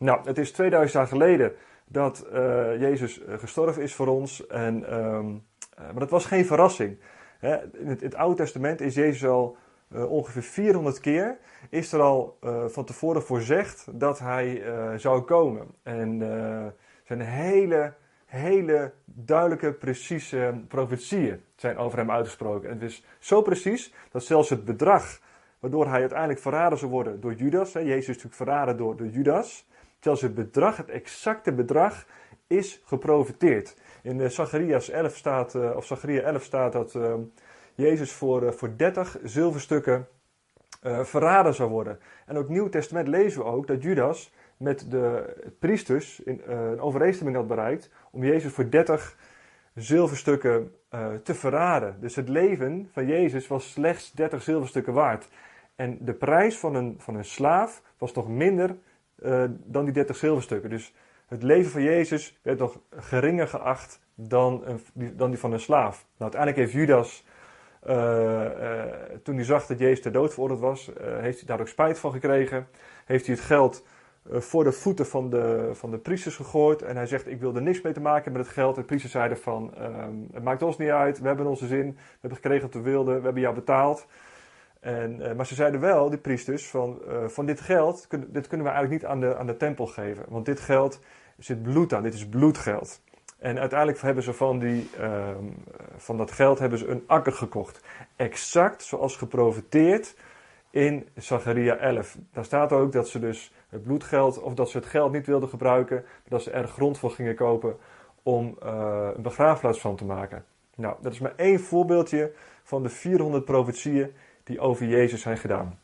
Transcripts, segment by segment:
Nou, het is 2000 jaar geleden dat uh, Jezus gestorven is voor ons. En, um, maar dat was geen verrassing. Hè? In, het, het, Oude Testament is Jezus al ongeveer 400 keer is er al van tevoren voorzegd dat hij zou komen. En zijn hele, hele duidelijke, precieze profetieën zijn over hem uitgesproken. En het is zo precies dat zelfs het bedrag waardoor hij uiteindelijk verraden zou worden door Judas. Hè, Jezus is natuurlijk verraden door, door Judas. Zelfs het bedrag, het exacte bedrag, is geprofiteerd. In uh, Zacharias 11 staat, uh, of Zacharia 11 staat dat uh, Jezus voor, voor 30 zilverstukken verraden zou worden. En ook Nieuw Testament lezen we ook dat Judas met de priesters een overeenstemming had bereikt om Jezus voor 30 zilverstukken te verraden. Dus het leven van Jezus was slechts 30 zilverstukken waard. En de prijs van een, van een slaaf was toch minder uh, dan die 30 zilverstukken. Dus het leven van Jezus werd nog geringer geacht dan, een, dan die van een slaaf. Nou, uiteindelijk heeft Judas, uh, uh, toen hij zag dat Jezus ter dood veroordeeld was, heeft hij daar ook spijt van gekregen. Heeft hij het geld voor de voeten van de, van de priesters gegooid. En hij zegt, ik wil er niks mee te maken met het geld. En de priesters zeiden van, ehm, het maakt ons niet uit, we hebben onze zin, we hebben gekregen wat we wilden, we hebben jou betaald. En, uh, maar ze zeiden wel, die priesters, van, uh, van dit geld, dit kunnen we eigenlijk niet aan de, aan de tempel geven. Want dit geld zit bloed aan, dit is bloedgeld. En uiteindelijk hebben ze van, die, uh, van dat geld hebben ze een akker gekocht. Exact zoals geprofiteerd in Zacharia 11. Daar staat ook dat ze dus het bloedgeld, of dat ze het geld niet wilden gebruiken, dat ze er grond voor gingen kopen om uh, een begraafplaats van te maken. Nou, dat is maar één voorbeeldje van de 400 profetieën die over Jezus zijn gedaan.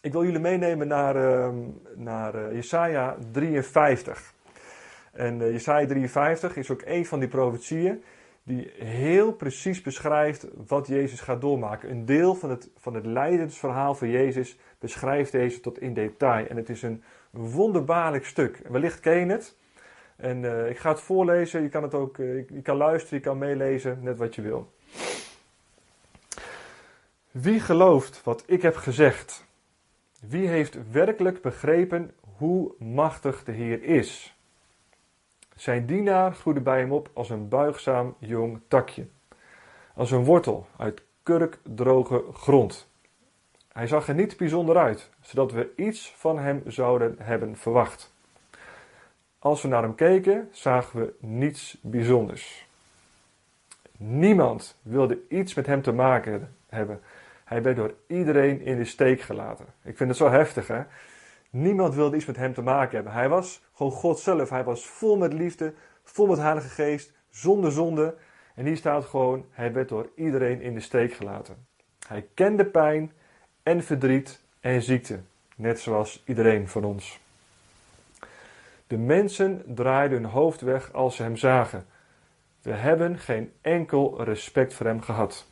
Ik wil jullie meenemen naar, uh, naar uh, Jesaja 53. En uh, Jesaja 53 is ook een van die profetieën die heel precies beschrijft wat Jezus gaat doormaken. Een deel van het, van het lijdensverhaal van Jezus beschrijft deze tot in detail. En het is een wonderbaarlijk stuk. Wellicht ken je het. En uh, ik ga het voorlezen. Je kan het ook, je kan luisteren, je kan meelezen, net wat je wil. Wie gelooft wat ik heb gezegd? Wie heeft werkelijk begrepen hoe machtig de Heer is? Zijn dienaar groeide bij hem op als een buigzaam jong takje, als een wortel uit kurkdroge grond. Hij zag er niet bijzonder uit, zodat we iets van hem zouden hebben verwacht. Als we naar hem keken, zagen we niets bijzonders. Niemand wilde iets met hem te maken hebben. Hij werd door iedereen in de steek gelaten. Ik vind het zo heftig, hè? Niemand wilde iets met hem te maken hebben. Hij was gewoon God zelf. Hij was vol met liefde, vol met Heilige Geest, zonder zonde. En hier staat gewoon: Hij werd door iedereen in de steek gelaten. Hij kende pijn en verdriet en ziekte, net zoals iedereen van ons. De mensen draaiden hun hoofd weg als ze hem zagen. We hebben geen enkel respect voor hem gehad.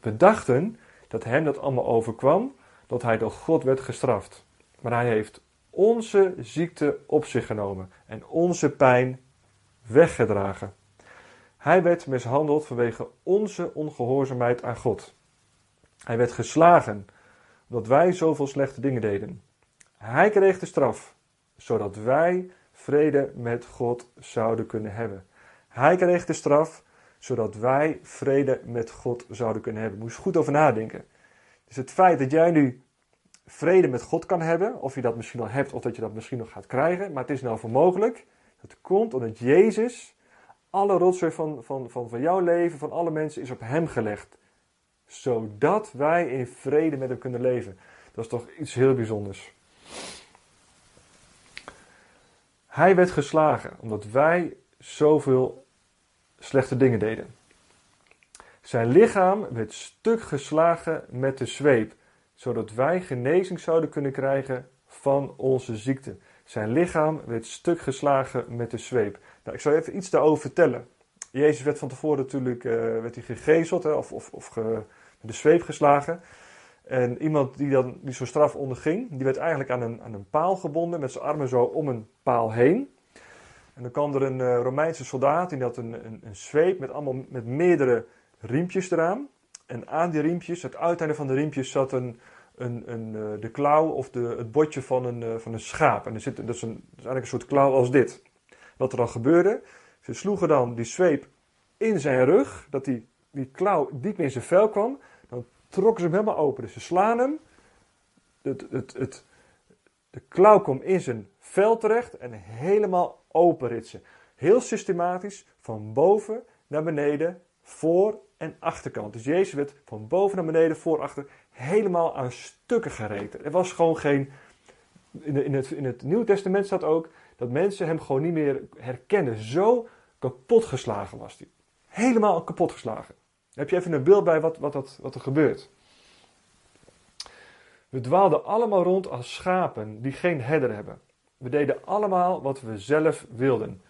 We dachten dat hem dat allemaal overkwam, dat hij door God werd gestraft. Maar hij heeft onze ziekte op zich genomen en onze pijn weggedragen. Hij werd mishandeld vanwege onze ongehoorzaamheid aan God. Hij werd geslagen omdat wij zoveel slechte dingen deden. Hij kreeg de straf, zodat wij vrede met God zouden kunnen hebben. Hij kreeg de straf, zodat wij vrede met God zouden kunnen hebben. Moest goed over nadenken. Dus het feit dat jij nu vrede met God kan hebben, of je dat misschien al hebt of dat je dat misschien nog gaat krijgen, maar het is nou voor mogelijk. Dat komt omdat Jezus alle rotzooi van, van, van, van jouw leven, van alle mensen, is op Hem gelegd. Zodat wij in vrede met Hem kunnen leven. Dat is toch iets heel bijzonders. Hij werd geslagen omdat wij zoveel slechte dingen deden. Zijn lichaam werd stuk geslagen met de zweep, zodat wij genezing zouden kunnen krijgen van onze ziekte. Zijn lichaam werd stuk geslagen met de zweep. Nou, ik zal even iets daarover vertellen. Jezus werd van tevoren natuurlijk uh, werd hij gegezeld of, of, of de zweep geslagen. En iemand die, dan, die zo'n straf onderging, die werd eigenlijk aan een, aan een paal gebonden met zijn armen zo om een paal heen. En dan kwam er een uh, Romeinse soldaat, die had een, een, een zweep met, allemaal, met meerdere riempjes eraan. En aan die riempjes, het uiteinde van de riempjes, zat een, een, een, de klauw of de, het botje van een, van een schaap. En er zit, dat, is een, is eigenlijk een soort klauw als dit. Wat er dan gebeurde, ze sloegen dan die zweep in zijn rug, dat die, die klauw diep in zijn vel kwam. Dan trokken ze hem helemaal open. Dus ze slaan hem. Het, het, het, de klauw komt in zijn vel terecht en helemaal open ritsen. Heel systematisch, van boven naar beneden, voor en achterkant. Dus Jezus werd van boven naar beneden, voor, achter, helemaal aan stukken gereten. Er was gewoon geen. In, in, het, in het Nieuwe Testament staat ook dat mensen hem gewoon niet meer herkennen. Zo kapot geslagen was hij. Helemaal kapot geslagen. heb je even een beeld bij wat, wat, dat, wat er gebeurt. We dwaalden allemaal rond als schapen die geen herder hebben. We deden allemaal wat we zelf wilden.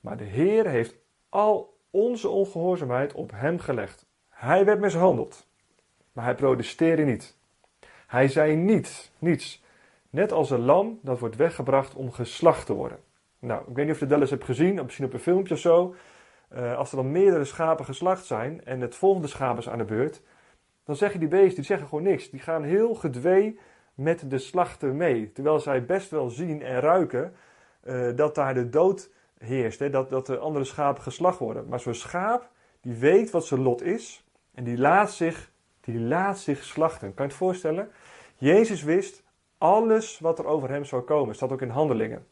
Maar de Heer heeft al onze ongehoorzaamheid op hem gelegd. Hij werd mishandeld, maar hij protesteerde niet. Hij zei niets, niets. Net als een lam dat wordt weggebracht om geslacht te worden. Nou, ik weet niet of je dat eens hebt gezien, misschien op een filmpje of zo. Uh, als er dan meerdere schapen geslacht zijn en het volgende schaap is aan de beurt, dan zeggen die beesten, die zeggen gewoon niks. Die gaan heel gedwee met de slachter mee. Terwijl zij best wel zien en ruiken uh, dat daar de dood heerst. Hè? Dat, dat de andere schapen geslacht worden. Maar zo'n schaap, die weet wat zijn lot is. En die laat zich, die laat zich slachten. Kan je het voorstellen? Jezus wist alles wat er over hem zou komen. staat ook in handelingen.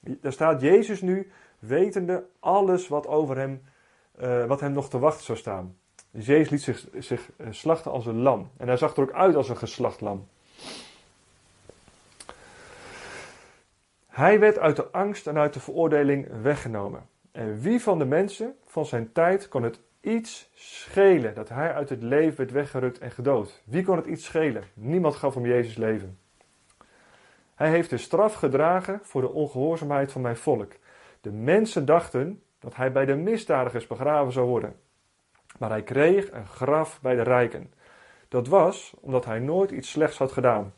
Daar staat Jezus nu, wetende alles wat over hem, uh, wat hem nog te wachten zou staan. Jezus liet zich, zich eh, slachten als een lam. En hij zag er ook uit als een geslacht lam. Hij werd uit de angst en uit de veroordeling weggenomen. En wie van de mensen van zijn tijd kon het iets schelen dat hij uit het leven werd weggerukt en gedood? Wie kon het iets schelen? Niemand gaf om Jezus leven. Hij heeft de straf gedragen voor de ongehoorzaamheid van mijn volk. De mensen dachten dat hij bij de misdadigers begraven zou worden. Maar hij kreeg een graf bij de rijken. Dat was omdat hij nooit iets slechts had gedaan.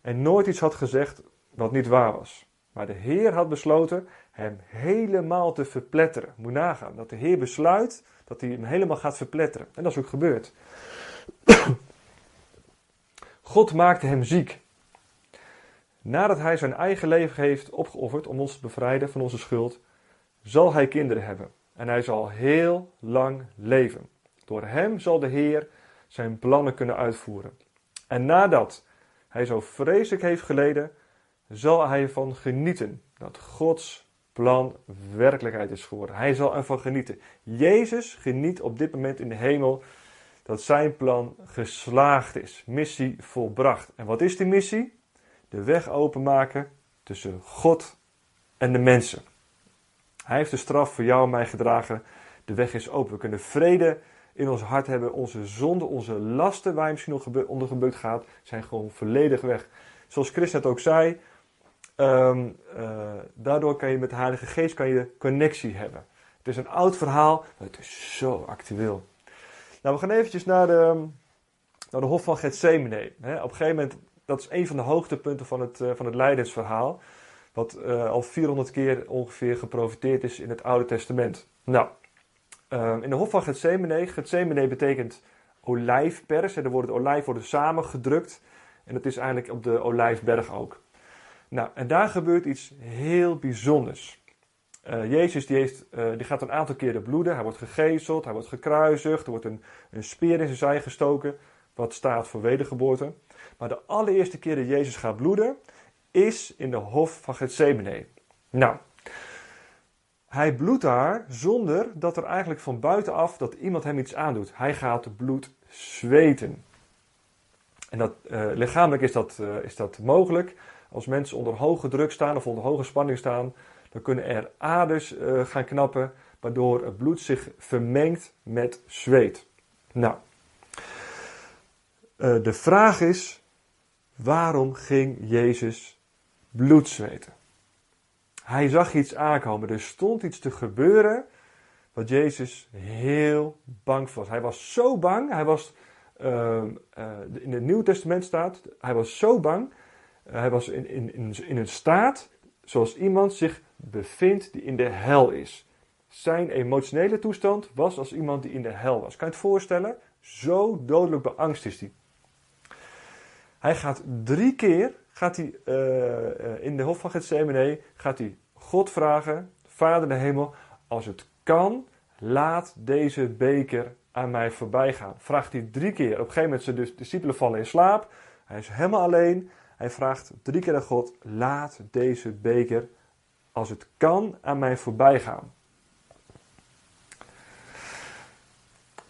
En nooit iets had gezegd wat niet waar was. Maar de Heer had besloten hem helemaal te verpletteren. Moet nagaan dat de Heer besluit dat hij hem helemaal gaat verpletteren. En dat is ook gebeurd. God maakte hem ziek. Nadat hij zijn eigen leven heeft opgeofferd om ons te bevrijden van onze schuld, zal hij kinderen hebben. En hij zal heel lang leven. Door hem zal de Heer zijn plannen kunnen uitvoeren. En nadat hij zo vreselijk heeft geleden, zal hij ervan genieten dat Gods plan werkelijkheid is geworden. Hij zal ervan genieten. Jezus geniet op dit moment in de hemel dat zijn plan geslaagd is. Missie volbracht. En wat is die missie? De weg openmaken tussen God en de mensen. Hij heeft de straf voor jou en mij gedragen. De weg is open. We kunnen vrede in ons hart hebben. Onze zonden, onze lasten waar je misschien nog onder gebukt gaat, zijn gewoon volledig weg. Zoals Chris net ook zei, um, uh, daardoor kan je met de Heilige Geest kan je connectie hebben. Het is een oud verhaal, maar het is zo actueel. Nou, we gaan eventjes naar de, naar de Hof van Gethsemane. Op een gegeven moment, dat is een van de hoogtepunten van het, uh, van het Leidensverhaal. Wat uh, al 400 keer ongeveer geprofiteerd is in het Oude Testament. Nou, uh, in de Hof van Gethsemane, Gethsemane betekent olijfpers. Er worden olijf worden samengedrukt. En dat is eigenlijk op de Olijfberg ook. Nou, en daar gebeurt iets heel bijzonders. Uh, Jezus die, heeft, uh, die gaat een aantal keren bloeden. Hij wordt gegezeld, hij wordt gekruisigd, er wordt een, een speer in zijn zij gestoken, wat staat voor wedergeboorte. Maar de allereerste keer dat Jezus gaat bloeden, is in de hof van Gethsemane. Nou, hij bloedt daar zonder dat er eigenlijk van buitenaf dat iemand hem iets aandoet. Hij gaat bloed zweten. En dat, uh, lichamelijk is dat, is dat mogelijk. Als mensen onder hoge druk staan of onder hoge spanning staan, dan kunnen er aders uh, gaan knappen, waardoor het bloed zich vermengt met zweet. Nou, de vraag is, waarom ging Jezus bloed zweten? Hij zag iets aankomen, er stond iets te gebeuren wat Jezus heel bang was. Hij was zo bang, hij was, uh, in het Nieuw Testament staat, hij was zo bang hij was in, in, in, in een staat zoals iemand zich bevindt die in de hel is. Zijn emotionele toestand was als iemand die in de hel was. Kan je het voorstellen? Zo dodelijk beangst is hij. Hij gaat drie keer, gaat hij, uh, in de hof van Gethsemane, gaat hij God vragen, Vader de hemel, als het kan, laat deze beker aan mij voorbij gaan. Vraagt hij drie keer. Op een gegeven moment zijn de discipelen vallen in slaap. Hij is helemaal alleen. Hij vraagt drie keer aan God, laat deze beker, als het kan, aan mij voorbij gaan.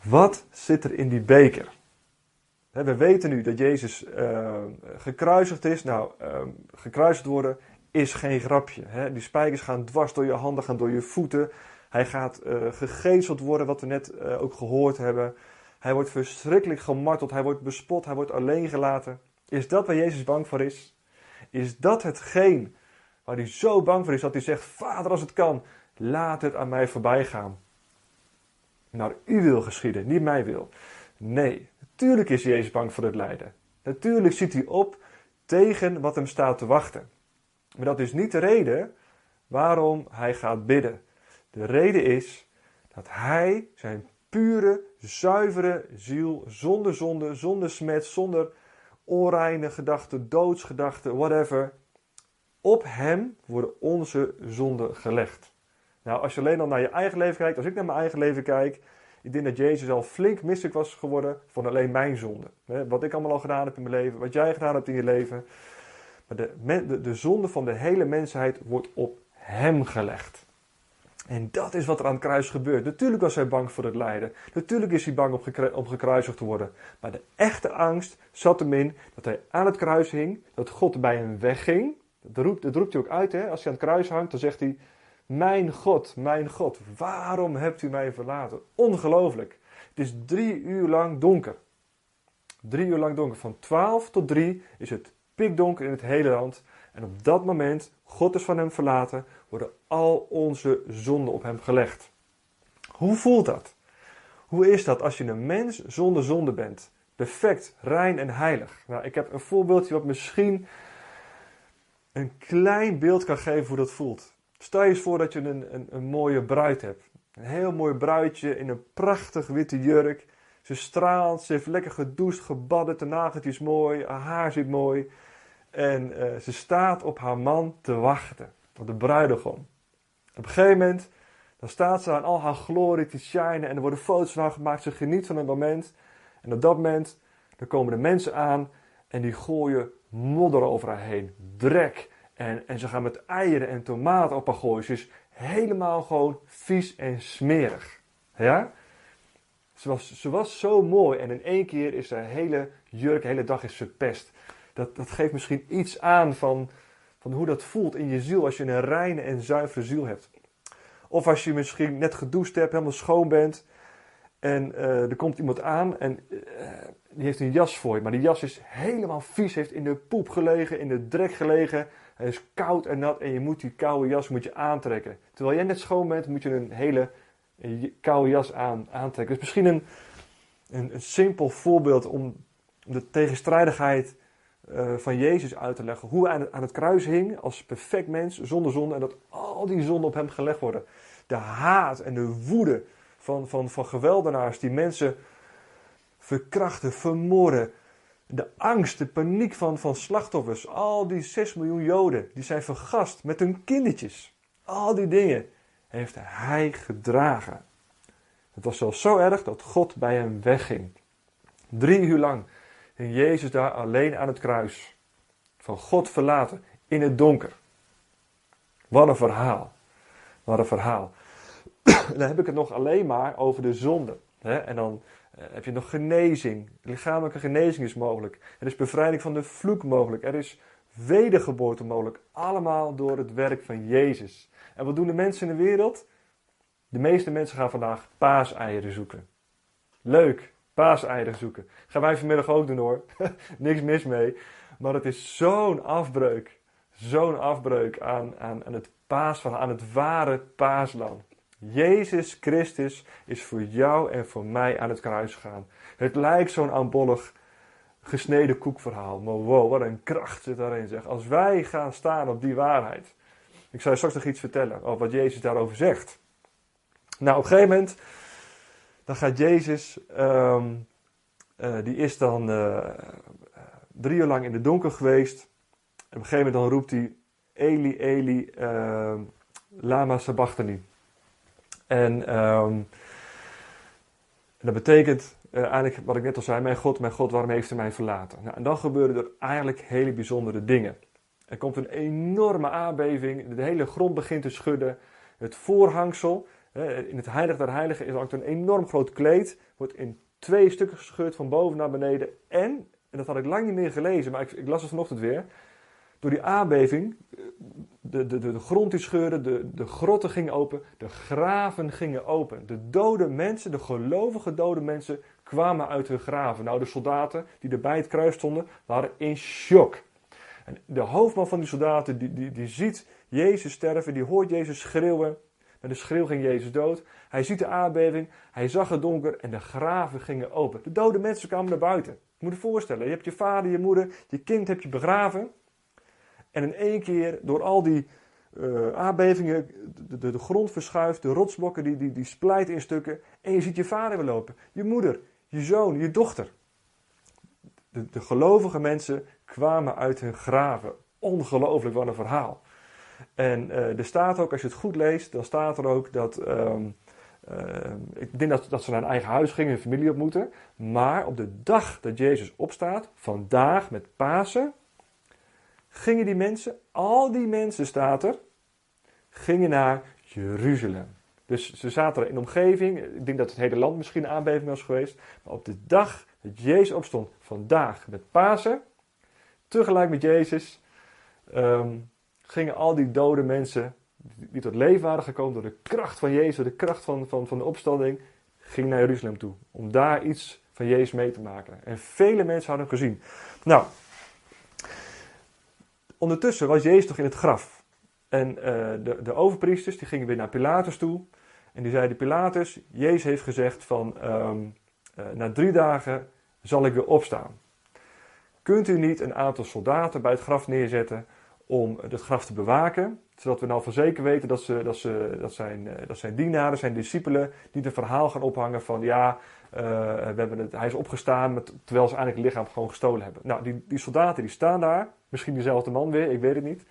Wat zit er in die beker? We weten nu dat Jezus uh, gekruisigd is. Nou, uh, gekruisigd worden is geen grapje. Die spijkers gaan dwars door je handen, gaan door je voeten. Hij gaat uh, gegezeld worden, wat we net ook gehoord hebben. Hij wordt verschrikkelijk gemarteld, hij wordt bespot, hij wordt alleen gelaten. Is dat waar Jezus bang voor is? Is dat hetgeen waar hij zo bang voor is dat hij zegt: Vader, als het kan, laat het aan mij voorbij gaan? Naar u wil geschieden, niet mij wil. Nee, natuurlijk is Jezus bang voor het lijden. Natuurlijk ziet hij op tegen wat hem staat te wachten. Maar dat is niet de reden waarom hij gaat bidden. De reden is dat hij zijn pure, zuivere ziel, zonder zonde, zonder smet, zonder onreine gedachten, doodsgedachten, whatever, op hem worden onze zonden gelegd. Nou, als je alleen al naar je eigen leven kijkt, als ik naar mijn eigen leven kijk, ik denk dat Jezus al flink misselijk was geworden van alleen mijn zonde. Wat ik allemaal al gedaan heb in mijn leven, wat jij gedaan hebt in je leven. Maar de, de, de zonde van de hele mensheid wordt op hem gelegd. En dat is wat er aan het kruis gebeurt. Natuurlijk was hij bang voor het lijden. Natuurlijk is hij bang om, om gekruisigd te worden. Maar de echte angst zat hem in dat hij aan het kruis hing, dat God bij hem wegging. Dat roept, dat roept hij ook uit, hè? als hij aan het kruis hangt, dan zegt hij: Mijn God, mijn God, waarom hebt u mij verlaten? Ongelooflijk. Het is drie uur lang donker. Drie uur lang donker. Van twaalf tot drie is het pikdonker in het hele land. En op dat moment, God is van hem verlaten, worden al onze zonden op hem gelegd. Hoe voelt dat? Hoe is dat als je een mens zonder zonde bent? Perfect, rein en heilig. Nou, ik heb een voorbeeldje wat misschien een klein beeld kan geven hoe dat voelt. Stel je eens voor dat je een, een, een mooie bruid hebt. Een heel mooi bruidje in een prachtig witte jurk. Ze straalt, ze heeft lekker gedoucht, gebadden, de nageltjes is mooi, haar haar zit mooi. En uh, ze staat op haar man te wachten, op de bruidegom. Op een gegeven moment, dan staat ze aan al haar glorie te shinen en er worden foto's van haar gemaakt. Ze geniet van het moment. En op dat moment, dan komen de mensen aan en die gooien modder over haar heen. Drek. En, en ze gaan met eieren en tomaten op is helemaal gewoon vies en smerig. Ja? Ze was, ze was zo mooi en in één keer is haar hele jurk, de hele dag is verpest dat, dat geeft misschien iets aan van, van hoe dat voelt in je ziel als je een reine en zuivere ziel hebt. Of als je misschien net gedoucht hebt, helemaal schoon bent. En uh, er komt iemand aan en uh, die heeft een jas voor je. Maar die jas is helemaal vies, heeft in de poep gelegen, in de drek gelegen. Hij is koud en nat en je moet die koude jas moet je aantrekken. Terwijl jij net schoon bent, moet je een hele koude jas aan, aantrekken. Dus misschien een, een, simpel voorbeeld om de tegenstrijdigheid uh, van Jezus uit te leggen. Hoe hij aan het, aan het kruis hing als perfect mens, zonder zonde. En dat al die zonden op hem gelegd worden. De haat en de woede van, van, van geweldenaars die mensen verkrachten, vermoorden. De angst, de paniek van, van slachtoffers. Al die 6 miljoen Joden die zijn vergast met hun kindertjes. Al die dingen heeft hij gedragen. Het was zelfs zo erg dat God bij hem wegging. Drie uur lang en Jezus daar alleen aan het kruis. Van God verlaten in het donker. Wat een verhaal. Wat een verhaal. dan heb ik het nog alleen maar over de zonde. En dan heb je nog genezing. Lichamelijke genezing is mogelijk. Er is bevrijding van de vloek mogelijk. Er is wedergeboorte mogelijk. Allemaal door het werk van Jezus. En wat doen de mensen in de wereld? De meeste mensen gaan vandaag paaseieren zoeken. Leuk paaseieren zoeken. Gaan wij vanmiddag ook doen hoor. Niks mis mee. Maar het is zo'n afbreuk. Zo'n afbreuk aan, aan, aan het paasverhaal, aan het ware paaslam. Jezus Christus is voor jou en voor mij aan het kruis gegaan. Het lijkt zo'n aanbollig gesneden koekverhaal. Maar wow, wat een kracht zit daarin zeg. Als wij gaan staan op die waarheid. Ik zal je straks nog iets vertellen over wat Jezus daarover zegt. Nou, op een gegeven moment dan gaat Jezus, um, uh, die is dan uh, drie uur lang in de donker geweest. En op een gegeven moment dan roept hij, Eli, Eli, uh, lama sabachthani. En, um, en dat betekent uh, eigenlijk wat ik net al zei, mijn God, mijn God, waarom heeft u mij verlaten? Nou, en dan gebeuren er eigenlijk hele bijzondere dingen. Er komt een enorme aardbeving, de hele grond begint te schudden. Het voorhangsel, in het heilig der heiligen is ook een enorm groot kleed, wordt in twee stukken gescheurd van boven naar beneden. En, en dat had ik lang niet meer gelezen, maar ik, ik las het vanochtend weer. Door die aardbeving, de, de, de, grond die scheurde, de, de grotten gingen open, de graven gingen open. De dode mensen, de gelovige dode mensen, kwamen uit hun graven. Nou, de soldaten die er bij het kruis stonden, waren in shock. En de hoofdman van die soldaten, die, die, die ziet Jezus sterven, die hoort Jezus schreeuwen. Met de schreeuw ging Jezus dood. Hij ziet de aardbeving, hij zag het donker en de graven gingen open. De dode mensen kwamen naar buiten. Je moet je voorstellen, je hebt je vader, je moeder, je kind heb je begraven. En in één keer, door al die uh, aardbevingen, de, de, de, grond verschuift, de rotsblokken die, die, die splijten in stukken. En je ziet je vader weer lopen, je moeder, je zoon, je dochter. De, gelovige mensen kwamen uit hun graven. Ongelooflijk, wat een verhaal. En uh, er staat ook, als je het goed leest, dan staat er ook dat. Um, uh, ik denk dat, dat ze naar een eigen huis gingen, hun familie ontmoeten. Maar op de dag dat Jezus opstaat, vandaag met Pasen, gingen die mensen, al die mensen staat er, gingen naar Jeruzalem. Dus ze zaten er in de omgeving. Ik denk dat het hele land misschien een aardbeving was geweest. Maar op de dag dat Jezus opstond, vandaag met Pasen, tegelijk met Jezus, um, gingen al die dode mensen die tot leven waren gekomen door de kracht van Jezus, de kracht van, van, van de opstanding, gingen naar Jeruzalem toe. Om daar iets van Jezus mee te maken. En vele mensen hadden hem gezien. Nou, ondertussen was Jezus toch in het graf. En uh, de, de overpriesters die gingen weer naar Pilatus toe. En die zeiden, Pilatus, Jezus heeft gezegd van, um, uh, na drie dagen zal ik weer opstaan. Kunt u niet een aantal soldaten bij het graf neerzetten om het graf te bewaken? Zodat we nou van zeker weten dat, ze, dat, ze, dat, zijn, dat zijn dienaren, zijn discipelen, die een verhaal gaan ophangen van ja, uh, we hebben het, hij is opgestaan met, terwijl ze eigenlijk het lichaam gewoon gestolen hebben. Nou, die, die soldaten die staan daar, misschien diezelfde man weer, ik weet het niet.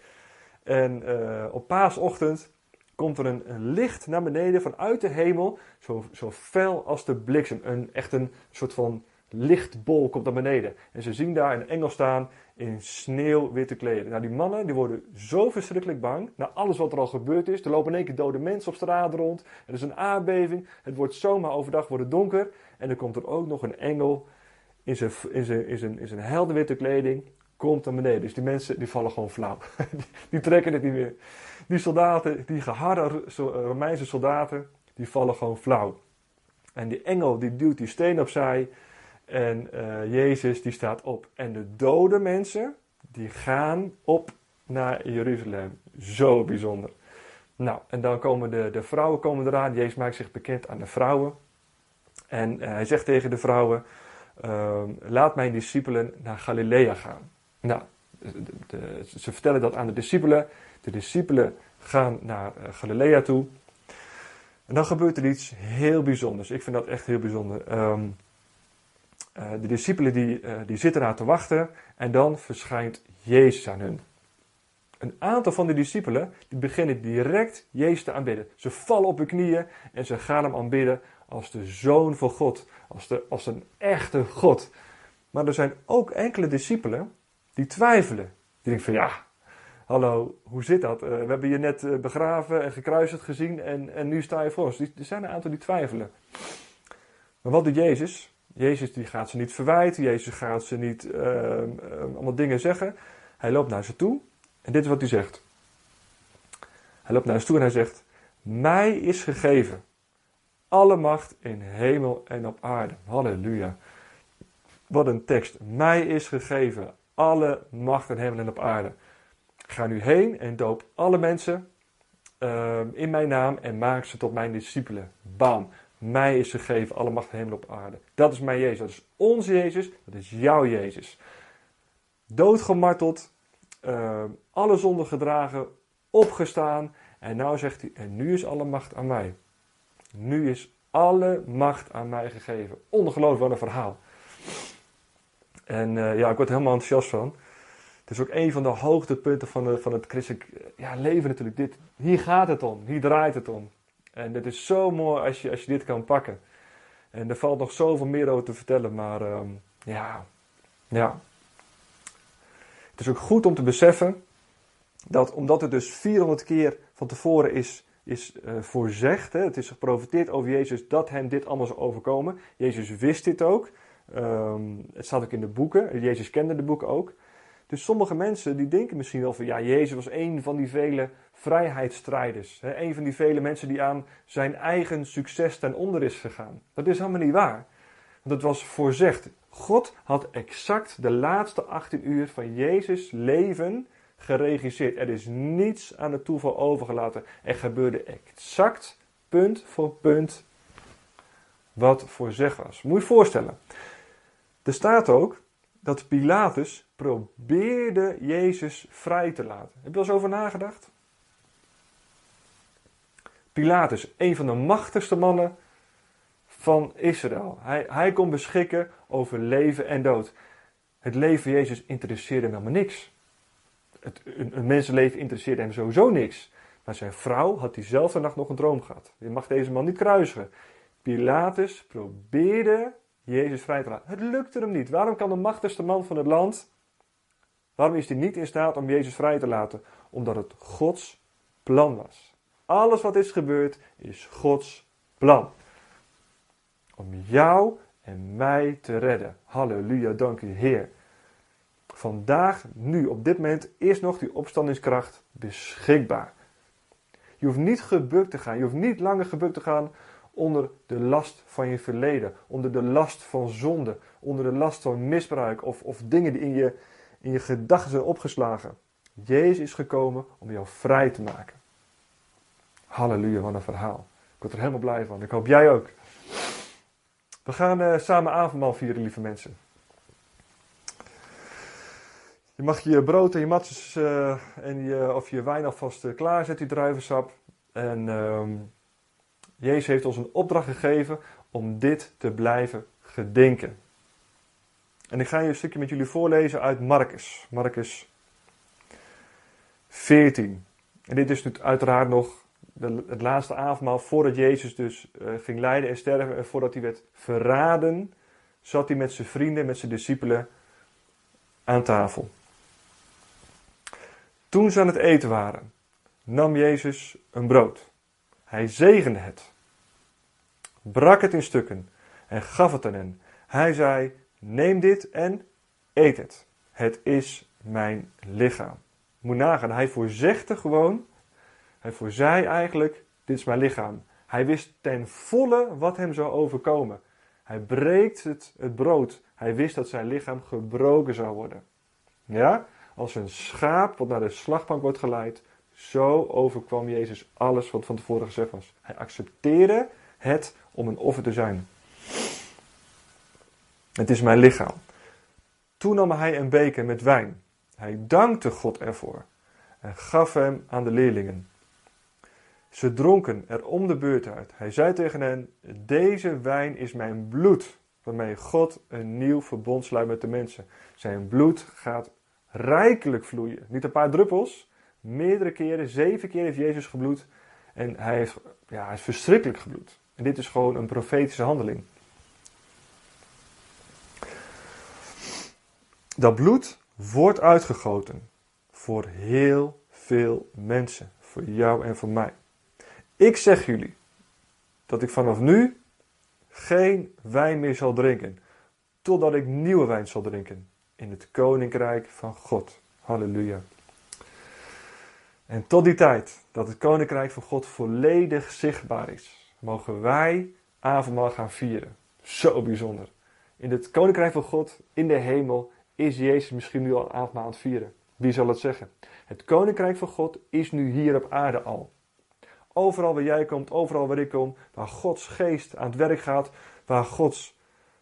En uh, op paasochtend komt er een, een, licht naar beneden vanuit de hemel, zo, zo fel als de bliksem. Een, echt een soort van lichtbol komt naar beneden. En ze zien daar een engel staan in sneeuwwitte kleden. Nou, die mannen die worden zo verschrikkelijk bang. Na alles wat er al gebeurd is. Er lopen in één keer dode mensen op straat rond. Er is een aardbeving. Het wordt zomaar overdag wordt het donker. En dan komt er ook nog een engel in zijn, in zijn, in zijn, in zijn helderwitte kleding. Komt naar beneden. Dus die mensen die vallen gewoon flauw. die trekken het niet meer. Die soldaten, die geharde Romeinse soldaten, die vallen gewoon flauw. En die engel die duwt die steen opzij. En uh, Jezus die staat op. En de dode mensen die gaan op naar Jeruzalem. Zo bijzonder. Nou, en dan komen de, de vrouwen komen eraan. Jezus maakt zich bekend aan de vrouwen. En uh, hij zegt tegen de vrouwen: uh, Laat mijn discipelen naar Galilea gaan. Nou, de, ze vertellen dat aan de discipelen. De discipelen gaan naar uh, Galilea toe. En dan gebeurt er iets heel bijzonders. Ik vind dat echt heel bijzonder. Um, uh, de discipelen die, uh, die zitten daar te wachten en dan verschijnt Jezus aan hun. Een aantal van de discipelen die beginnen direct Jezus te aanbidden. Ze vallen op hun knieën en ze gaan hem aanbidden als de zoon van God, als, de, als een echte God. Maar er zijn ook enkele discipelen die twijfelen. Die denken van ja, hallo, hoe zit dat? Uh, we hebben je net begraven en gekruisigd gezien en, en nu sta je voor ons. Er zijn een aantal die twijfelen. Maar wat doet Jezus? Jezus die gaat ze niet verwijten, Jezus gaat ze niet uh, allemaal dingen zeggen. Hij loopt naar ze toe en dit is wat hij zegt. Hij loopt naar ze toe en hij zegt: Mij is gegeven alle macht in hemel en op aarde. Halleluja. Wat een tekst. Mij is gegeven alle macht in hemel en op aarde. Ga nu heen en doop alle mensen uh, in mijn naam en maak ze tot mijn discipelen. Bam. Mij is gegeven alle macht hemel op aarde. Dat is mijn Jezus. Dat is onze Jezus. Dat is jouw Jezus. Doodgemarteld. Uh, alle zonden gedragen. Opgestaan. En nou zegt hij, en nu is alle macht aan mij. Nu is alle macht aan mij gegeven. Ongelooflijk wat een verhaal. En uh, ja, ik word er helemaal enthousiast van. Het is ook een van de hoogtepunten van, van het christelijk ja, leven natuurlijk. Dit, hier gaat het om, hier draait het om. En het is zo mooi als je, als je dit kan pakken. En er valt nog zoveel meer over te vertellen, maar uh, ja, ja. Het is ook goed om te beseffen dat omdat het dus 400 keer van tevoren is, is uh, voorzegd, hè, het is geprofiteerd over Jezus dat hem dit allemaal zou overkomen. Jezus wist dit ook. Um, het staat ook in de boeken. Jezus kende de boeken ook. Dus sommige mensen die denken misschien wel van ja, Jezus was een van die vele vrijheidsstrijders. Hè, een van die vele mensen die aan zijn eigen succes ten onder is gegaan. Dat is helemaal niet waar. Het was voorzegd. God had exact de laatste 18 uur van Jezus' leven geregisseerd. Er is niets aan het toeval overgelaten. Er gebeurde exact, punt voor punt, wat voorzegd was. Moet je je voorstellen. Er staat ook dat Pilatus probeerde Jezus vrij te laten. Heb je wel eens over nagedacht? Pilatus, een van de machtigste mannen van Israël. Hij, hij kon beschikken over leven en dood. Het leven Jezus interesseerde hem helemaal niks. Het, een, een mensenleven interesseerde hem sowieso niks. Maar zijn vrouw had diezelfde nacht nog een droom gehad. Je mag deze man niet kruisigen. Pilatus probeerde Jezus vrij te laten. Het lukte hem niet. Waarom kan de machtigste man van het land, waarom is hij niet in staat om Jezus vrij te laten? Omdat het Gods plan was. Alles wat is gebeurd is Gods plan. Om jou en mij te redden. Halleluja, dank u Heer. Vandaag, nu, op dit moment, is nog die opstandingskracht beschikbaar. Je hoeft niet gebukt te gaan. Je hoeft niet langer gebukt te gaan onder de last van je verleden, onder de last van zonde, onder de last van misbruik of, of dingen die in je, in je gedachten zijn opgeslagen. Jezus is gekomen om jou vrij te maken. Halleluja, wat een verhaal. Ik word er helemaal blij van. Ik hoop jij ook. We gaan uh, samen avondmaal vieren, lieve mensen. Je mag je brood en je matjes uh, en je, of je wijn alvast uh, klaarzetten, die druivensap. En uh, Jezus heeft ons een opdracht gegeven om dit te blijven gedenken. En ik ga je een stukje met jullie voorlezen uit Marcus. Marcus 14. En dit is nu uiteraard nog de, het laatste avondmaal voordat Jezus dus uh, ging lijden en sterven. En voordat hij werd verraden, zat hij met zijn vrienden, met zijn discipelen aan tafel. Toen ze aan het eten waren, nam Jezus een brood. Hij zegende het, brak het in stukken en gaf het aan hen. Hij zei: Neem dit en eet het. Het is mijn lichaam. Moet nagaan, hij voorzegde gewoon, hij voorzei eigenlijk: Dit is mijn lichaam. Hij wist ten volle wat hem zou overkomen. Hij breekt het, het brood. Hij wist dat zijn lichaam gebroken zou worden. Ja? Als een schaap wat naar de slagbank wordt geleid, zo overkwam Jezus alles wat van tevoren gezegd was. Hij accepteerde het om een offer te zijn. Het is mijn lichaam. Toen nam hij een beker met wijn. Hij dankte God ervoor en gaf hem aan de leerlingen. Ze dronken er om de beurt uit. Hij zei tegen hen: Deze wijn is mijn bloed, waarmee God een nieuw verbond sluit met de mensen. Zijn bloed gaat rijkelijk vloeien. Niet een paar druppels, meerdere keren, zeven keer heeft Jezus gebloed. En hij, heeft, ja, hij is verschrikkelijk gebloed. En dit is gewoon een profetische handeling. Dat bloed wordt uitgegoten voor heel veel mensen. Voor jou en voor mij. Ik zeg jullie dat ik vanaf nu geen wijn meer zal drinken. Totdat ik nieuwe wijn zal drinken. In het koninkrijk van God. Halleluja. En tot die tijd dat het koninkrijk van God volledig zichtbaar is, mogen wij avondmaal gaan vieren. Zo bijzonder. In het koninkrijk van God, in de hemel, is Jezus misschien nu al avondmaal aan het vieren. Wie zal het zeggen? Het koninkrijk van God is nu hier op aarde al. Overal waar jij komt, overal waar ik kom, waar Gods geest aan het werk gaat, waar Gods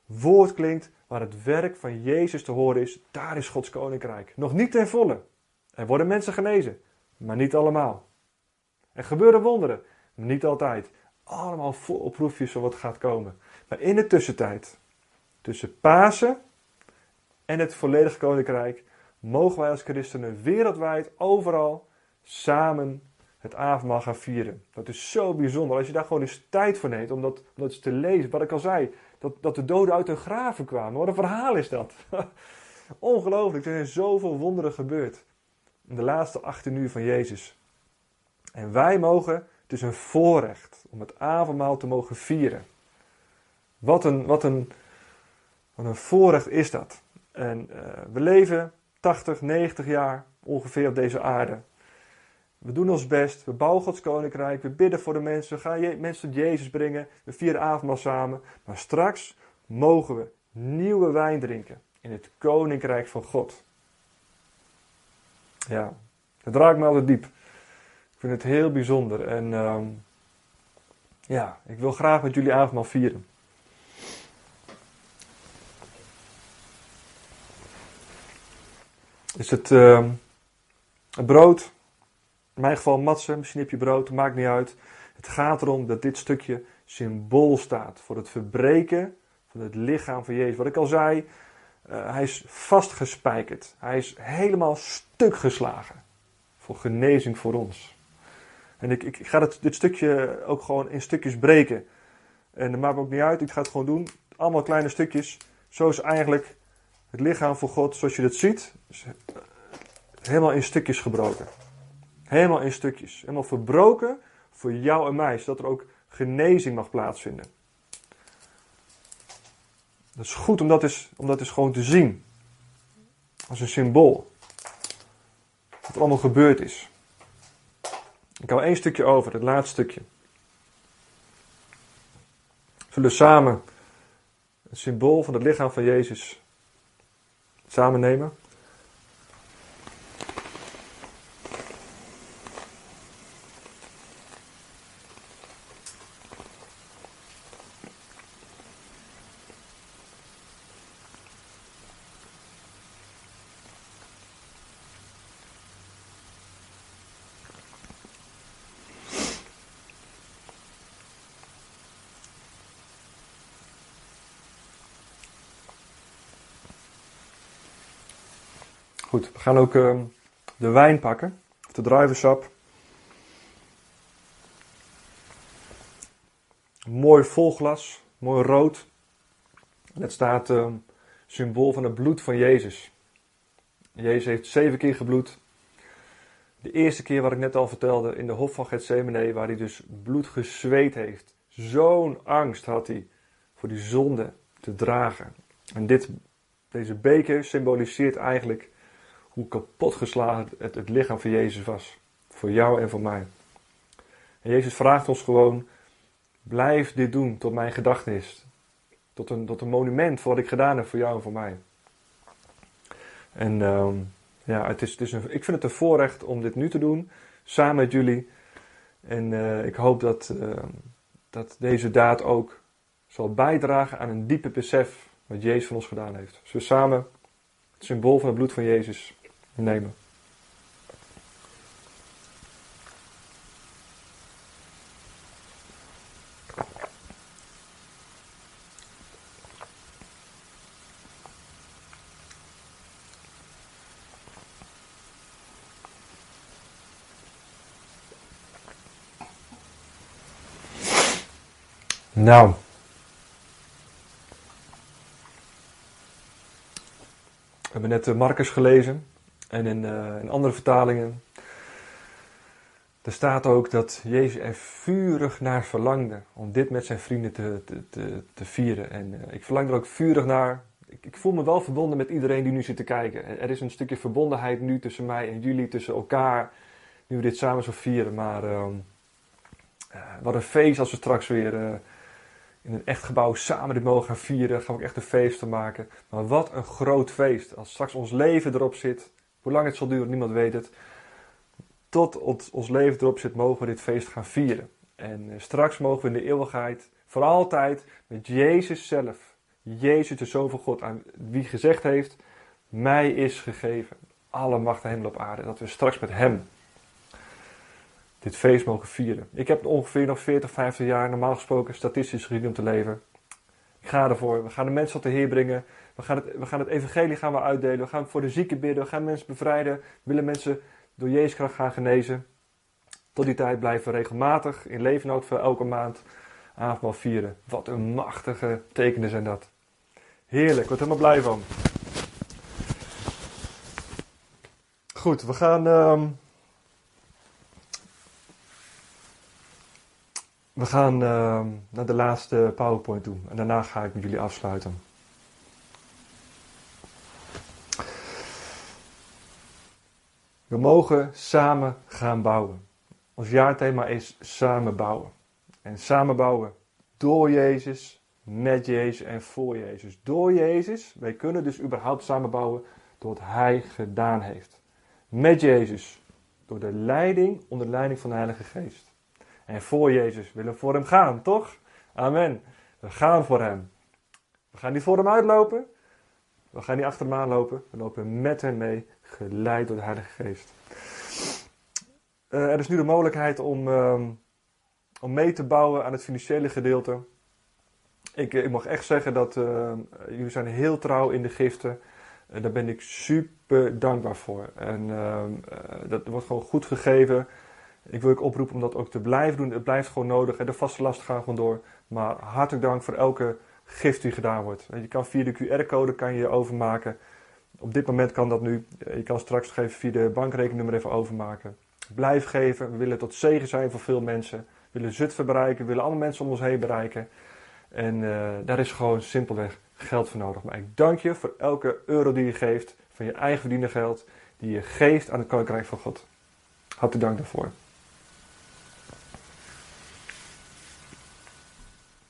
woord klinkt, waar het werk van Jezus te horen is, daar is Gods koninkrijk. Nog niet ten volle. Er worden mensen genezen, maar niet allemaal. Er gebeuren wonderen, maar niet altijd. Allemaal vol proefjes van wat gaat komen. Maar in de tussentijd, tussen Pasen en het volledige koninkrijk, mogen wij als christenen wereldwijd, overal, samen het avondmaal gaan vieren. Dat is zo bijzonder. Als je daar gewoon eens tijd voor neemt om dat, om dat te lezen. Wat ik al zei, dat, dat de doden uit hun graven kwamen. Wat een verhaal is dat. Ongelooflijk, er zijn zoveel wonderen gebeurd. In de laatste 18 uur van Jezus. En wij mogen, het is een voorrecht om het avondmaal te mogen vieren. Wat een, wat een, wat een voorrecht is dat. En uh, we leven 80, 90 jaar ongeveer op deze aarde. We doen ons best, we bouwen Gods koninkrijk, we bidden voor de mensen, we gaan mensen tot Jezus brengen, we vieren avondmaal samen. Maar straks mogen we nieuwe wijn drinken in het koninkrijk van God. Ja, dat raakt me altijd diep. Ik vind het heel bijzonder en uh, ja, ik wil graag met jullie avondmaal vieren. Is het, het brood in mijn geval matsen, misschien heb brood, maakt niet uit. Het gaat erom dat dit stukje symbool staat voor het verbreken van het lichaam van Jezus. Wat ik al zei, uh, hij is vastgespijkerd. Hij is helemaal stuk geslagen. Voor genezing voor ons. En ik, ik, ga het, dit stukje ook gewoon in stukjes breken. En dat maakt ook niet uit, ik ga het gewoon doen. Allemaal kleine stukjes. Zo is eigenlijk het lichaam voor God, zoals je dat ziet, is helemaal in stukjes gebroken. Helemaal in stukjes. Helemaal verbroken voor jou en mij, zodat er ook genezing mag plaatsvinden. Dat is goed om dat eens, om dat gewoon te zien. Als een symbool. Wat er allemaal gebeurd is. Ik hou één stukje over, het laatste stukje. We zullen samen het symbool van het lichaam van Jezus samen nemen. Goed, we gaan ook uh, de wijn pakken, de druivensap. Mooi vol glas, mooi rood. En het staat uh, symbool van het bloed van Jezus. Jezus heeft zeven keer gebloed. De eerste keer wat ik net al vertelde in de hof van Gethsemane, waar hij dus bloed gezweet heeft. Zo'n angst had hij voor die zonde te dragen. En dit, deze beker symboliseert eigenlijk hoe kapot geslagen het, het lichaam van Jezus was. Voor jou en voor mij. En Jezus vraagt ons gewoon: blijf dit doen tot mijn gedachtenis. Tot een, tot een monument voor wat ik gedaan heb voor jou en voor mij. En uh, ja, het is, het is een, ik vind het een voorrecht om dit nu te doen, samen met jullie. En uh, ik hoop dat, uh, dat deze daad ook zal bijdragen aan een diepe besef wat Jezus van ons gedaan heeft. Dus we samen het symbool van het bloed van Jezus nemen. Nou. We hebben net de Marcus gelezen. En in, uh, in andere vertalingen. Er staat ook dat Jezus er vurig naar verlangde om dit met zijn vrienden te, te, te, te vieren. En uh, ik verlang er ook vurig naar. Ik, ik, voel me wel verbonden met iedereen die nu zit te kijken. Er is een stukje verbondenheid nu tussen mij en jullie, tussen elkaar, nu we dit samen zo vieren. Maar uh, wat een feest als we straks weer in een echt gebouw samen dit mogen gaan vieren. Gaan we ook echt een feest van maken. Maar wat een groot feest als straks ons leven erop zit. Hoe lang het zal duren, niemand weet het. Tot ons leven erop zit, mogen we dit feest gaan vieren. En eh, straks mogen we in de eeuwigheid, voor altijd, met Jezus zelf, Jezus de Zoon van God, aan wie gezegd heeft, mij is gegeven alle macht hemel op aarde. Dat we straks met Hem dit feest mogen vieren. Ik heb ongeveer nog 40, 50 jaar normaal gesproken statistisch gezien om te leven. Ik ga ervoor. We gaan de mensen tot de Heer brengen. We gaan, het, evangelie gaan we uitdelen. We gaan voor de zieken bidden. We gaan mensen bevrijden. We willen mensen door Jezus kracht gaan genezen. Tot die tijd blijven we regelmatig in levenood voor elke maand avondmaal vieren. Wat een machtige tekenen zijn dat. Heerlijk, ik word helemaal blij van. Goed, we gaan. ehm, we gaan ehm, naar de laatste PowerPoint toe. En daarna ga ik met jullie afsluiten. We mogen samen gaan bouwen. Ons jaarthema is samen bouwen. En samen bouwen door Jezus, met Jezus en voor Jezus. Door Jezus, wij kunnen dus überhaupt samen bouwen door wat Hij gedaan heeft. Met Jezus, door de leiding, onder leiding van de Heilige Geest. En voor Jezus willen we voor Hem gaan, toch? Amen. We gaan voor Hem. We gaan niet voor Hem uitlopen. We gaan niet achter Hem aanlopen. We lopen met Hem mee, geleid door de Heilige Geest. Uh, er is nu de mogelijkheid om, uh, om mee te bouwen aan het financiële gedeelte. Ik, ik mag echt zeggen dat uh, jullie zijn heel trouw in de giften. Uh, daar ben ik super dankbaar voor. En dat wordt gewoon goed gegeven. Ik wil ook oproepen om dat ook te blijven doen. Het blijft gewoon nodig. De vaste lasten gaan gewoon door. Maar hartelijk dank voor elke gift die gedaan wordt. Je kan via de QR-code kan je overmaken. Op dit moment kan dat nu. Je kan straks even via de bankrekeningnummer even overmaken. Blijf geven. We willen tot zegen zijn voor veel mensen. We willen Zutphen bereiken. We willen alle mensen om ons heen bereiken. En uh, daar is gewoon simpelweg geld voor nodig. Maar ik dank je voor elke euro die je geeft. Van je eigen verdiende geld. Die je geeft aan het koninkrijk van God. Hartelijk dank daarvoor.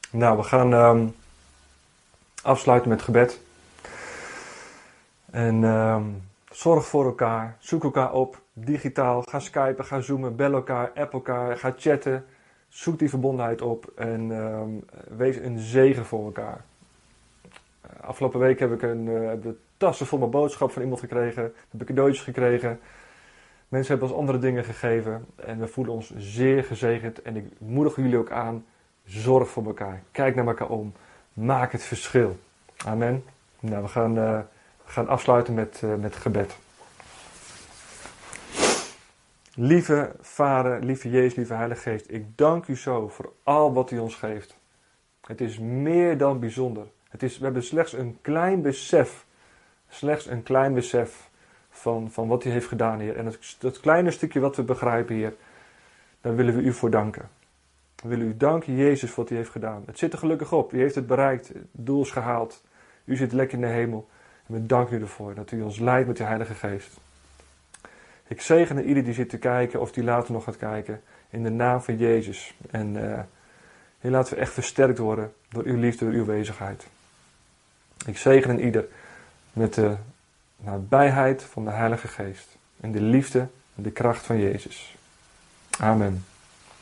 Nou, we gaan um, afsluiten met gebed. En um, zorg voor elkaar. Zoek elkaar op. Digitaal. Ga skypen, ga zoomen, bel elkaar, app elkaar, ga chatten. Zoek die verbondenheid op en um, wees een zegen voor elkaar. Uh, afgelopen week heb ik een uh, de tassen vol mijn boodschap van iemand gekregen. Heb ik cadeautjes gekregen. Mensen hebben ons andere dingen gegeven. En we voelen ons zeer gezegend. En ik moedig jullie ook aan. Zorg voor elkaar. Kijk naar elkaar om. Maak het verschil. Amen. Nou, we gaan, we gaan afsluiten met, met gebed. Lieve Vader, lieve Jezus, lieve Heilige Geest, ik dank u zo voor al wat u ons geeft. Het is meer dan bijzonder. Het is, we hebben slechts een klein besef, slechts een klein besef van, van wat u heeft gedaan, Heer. En dat kleine stukje wat we begrijpen, Heer, daar willen we u voor danken. We willen u danken, Jezus, voor wat u heeft gedaan. Het zit er gelukkig op. U heeft het bereikt. Het doel is gehaald. U zit lekker in de hemel. En we danken u ervoor dat u ons leidt met de Heilige Geest. Ik zegen ieder die zit te kijken of die later nog gaat kijken. In de naam van Jezus. En uh, laten we echt versterkt worden door uw liefde, door uw wezigheid. Ik zegen ieder met de nabijheid van de Heilige Geest. En de liefde en de kracht van Jezus. Amen.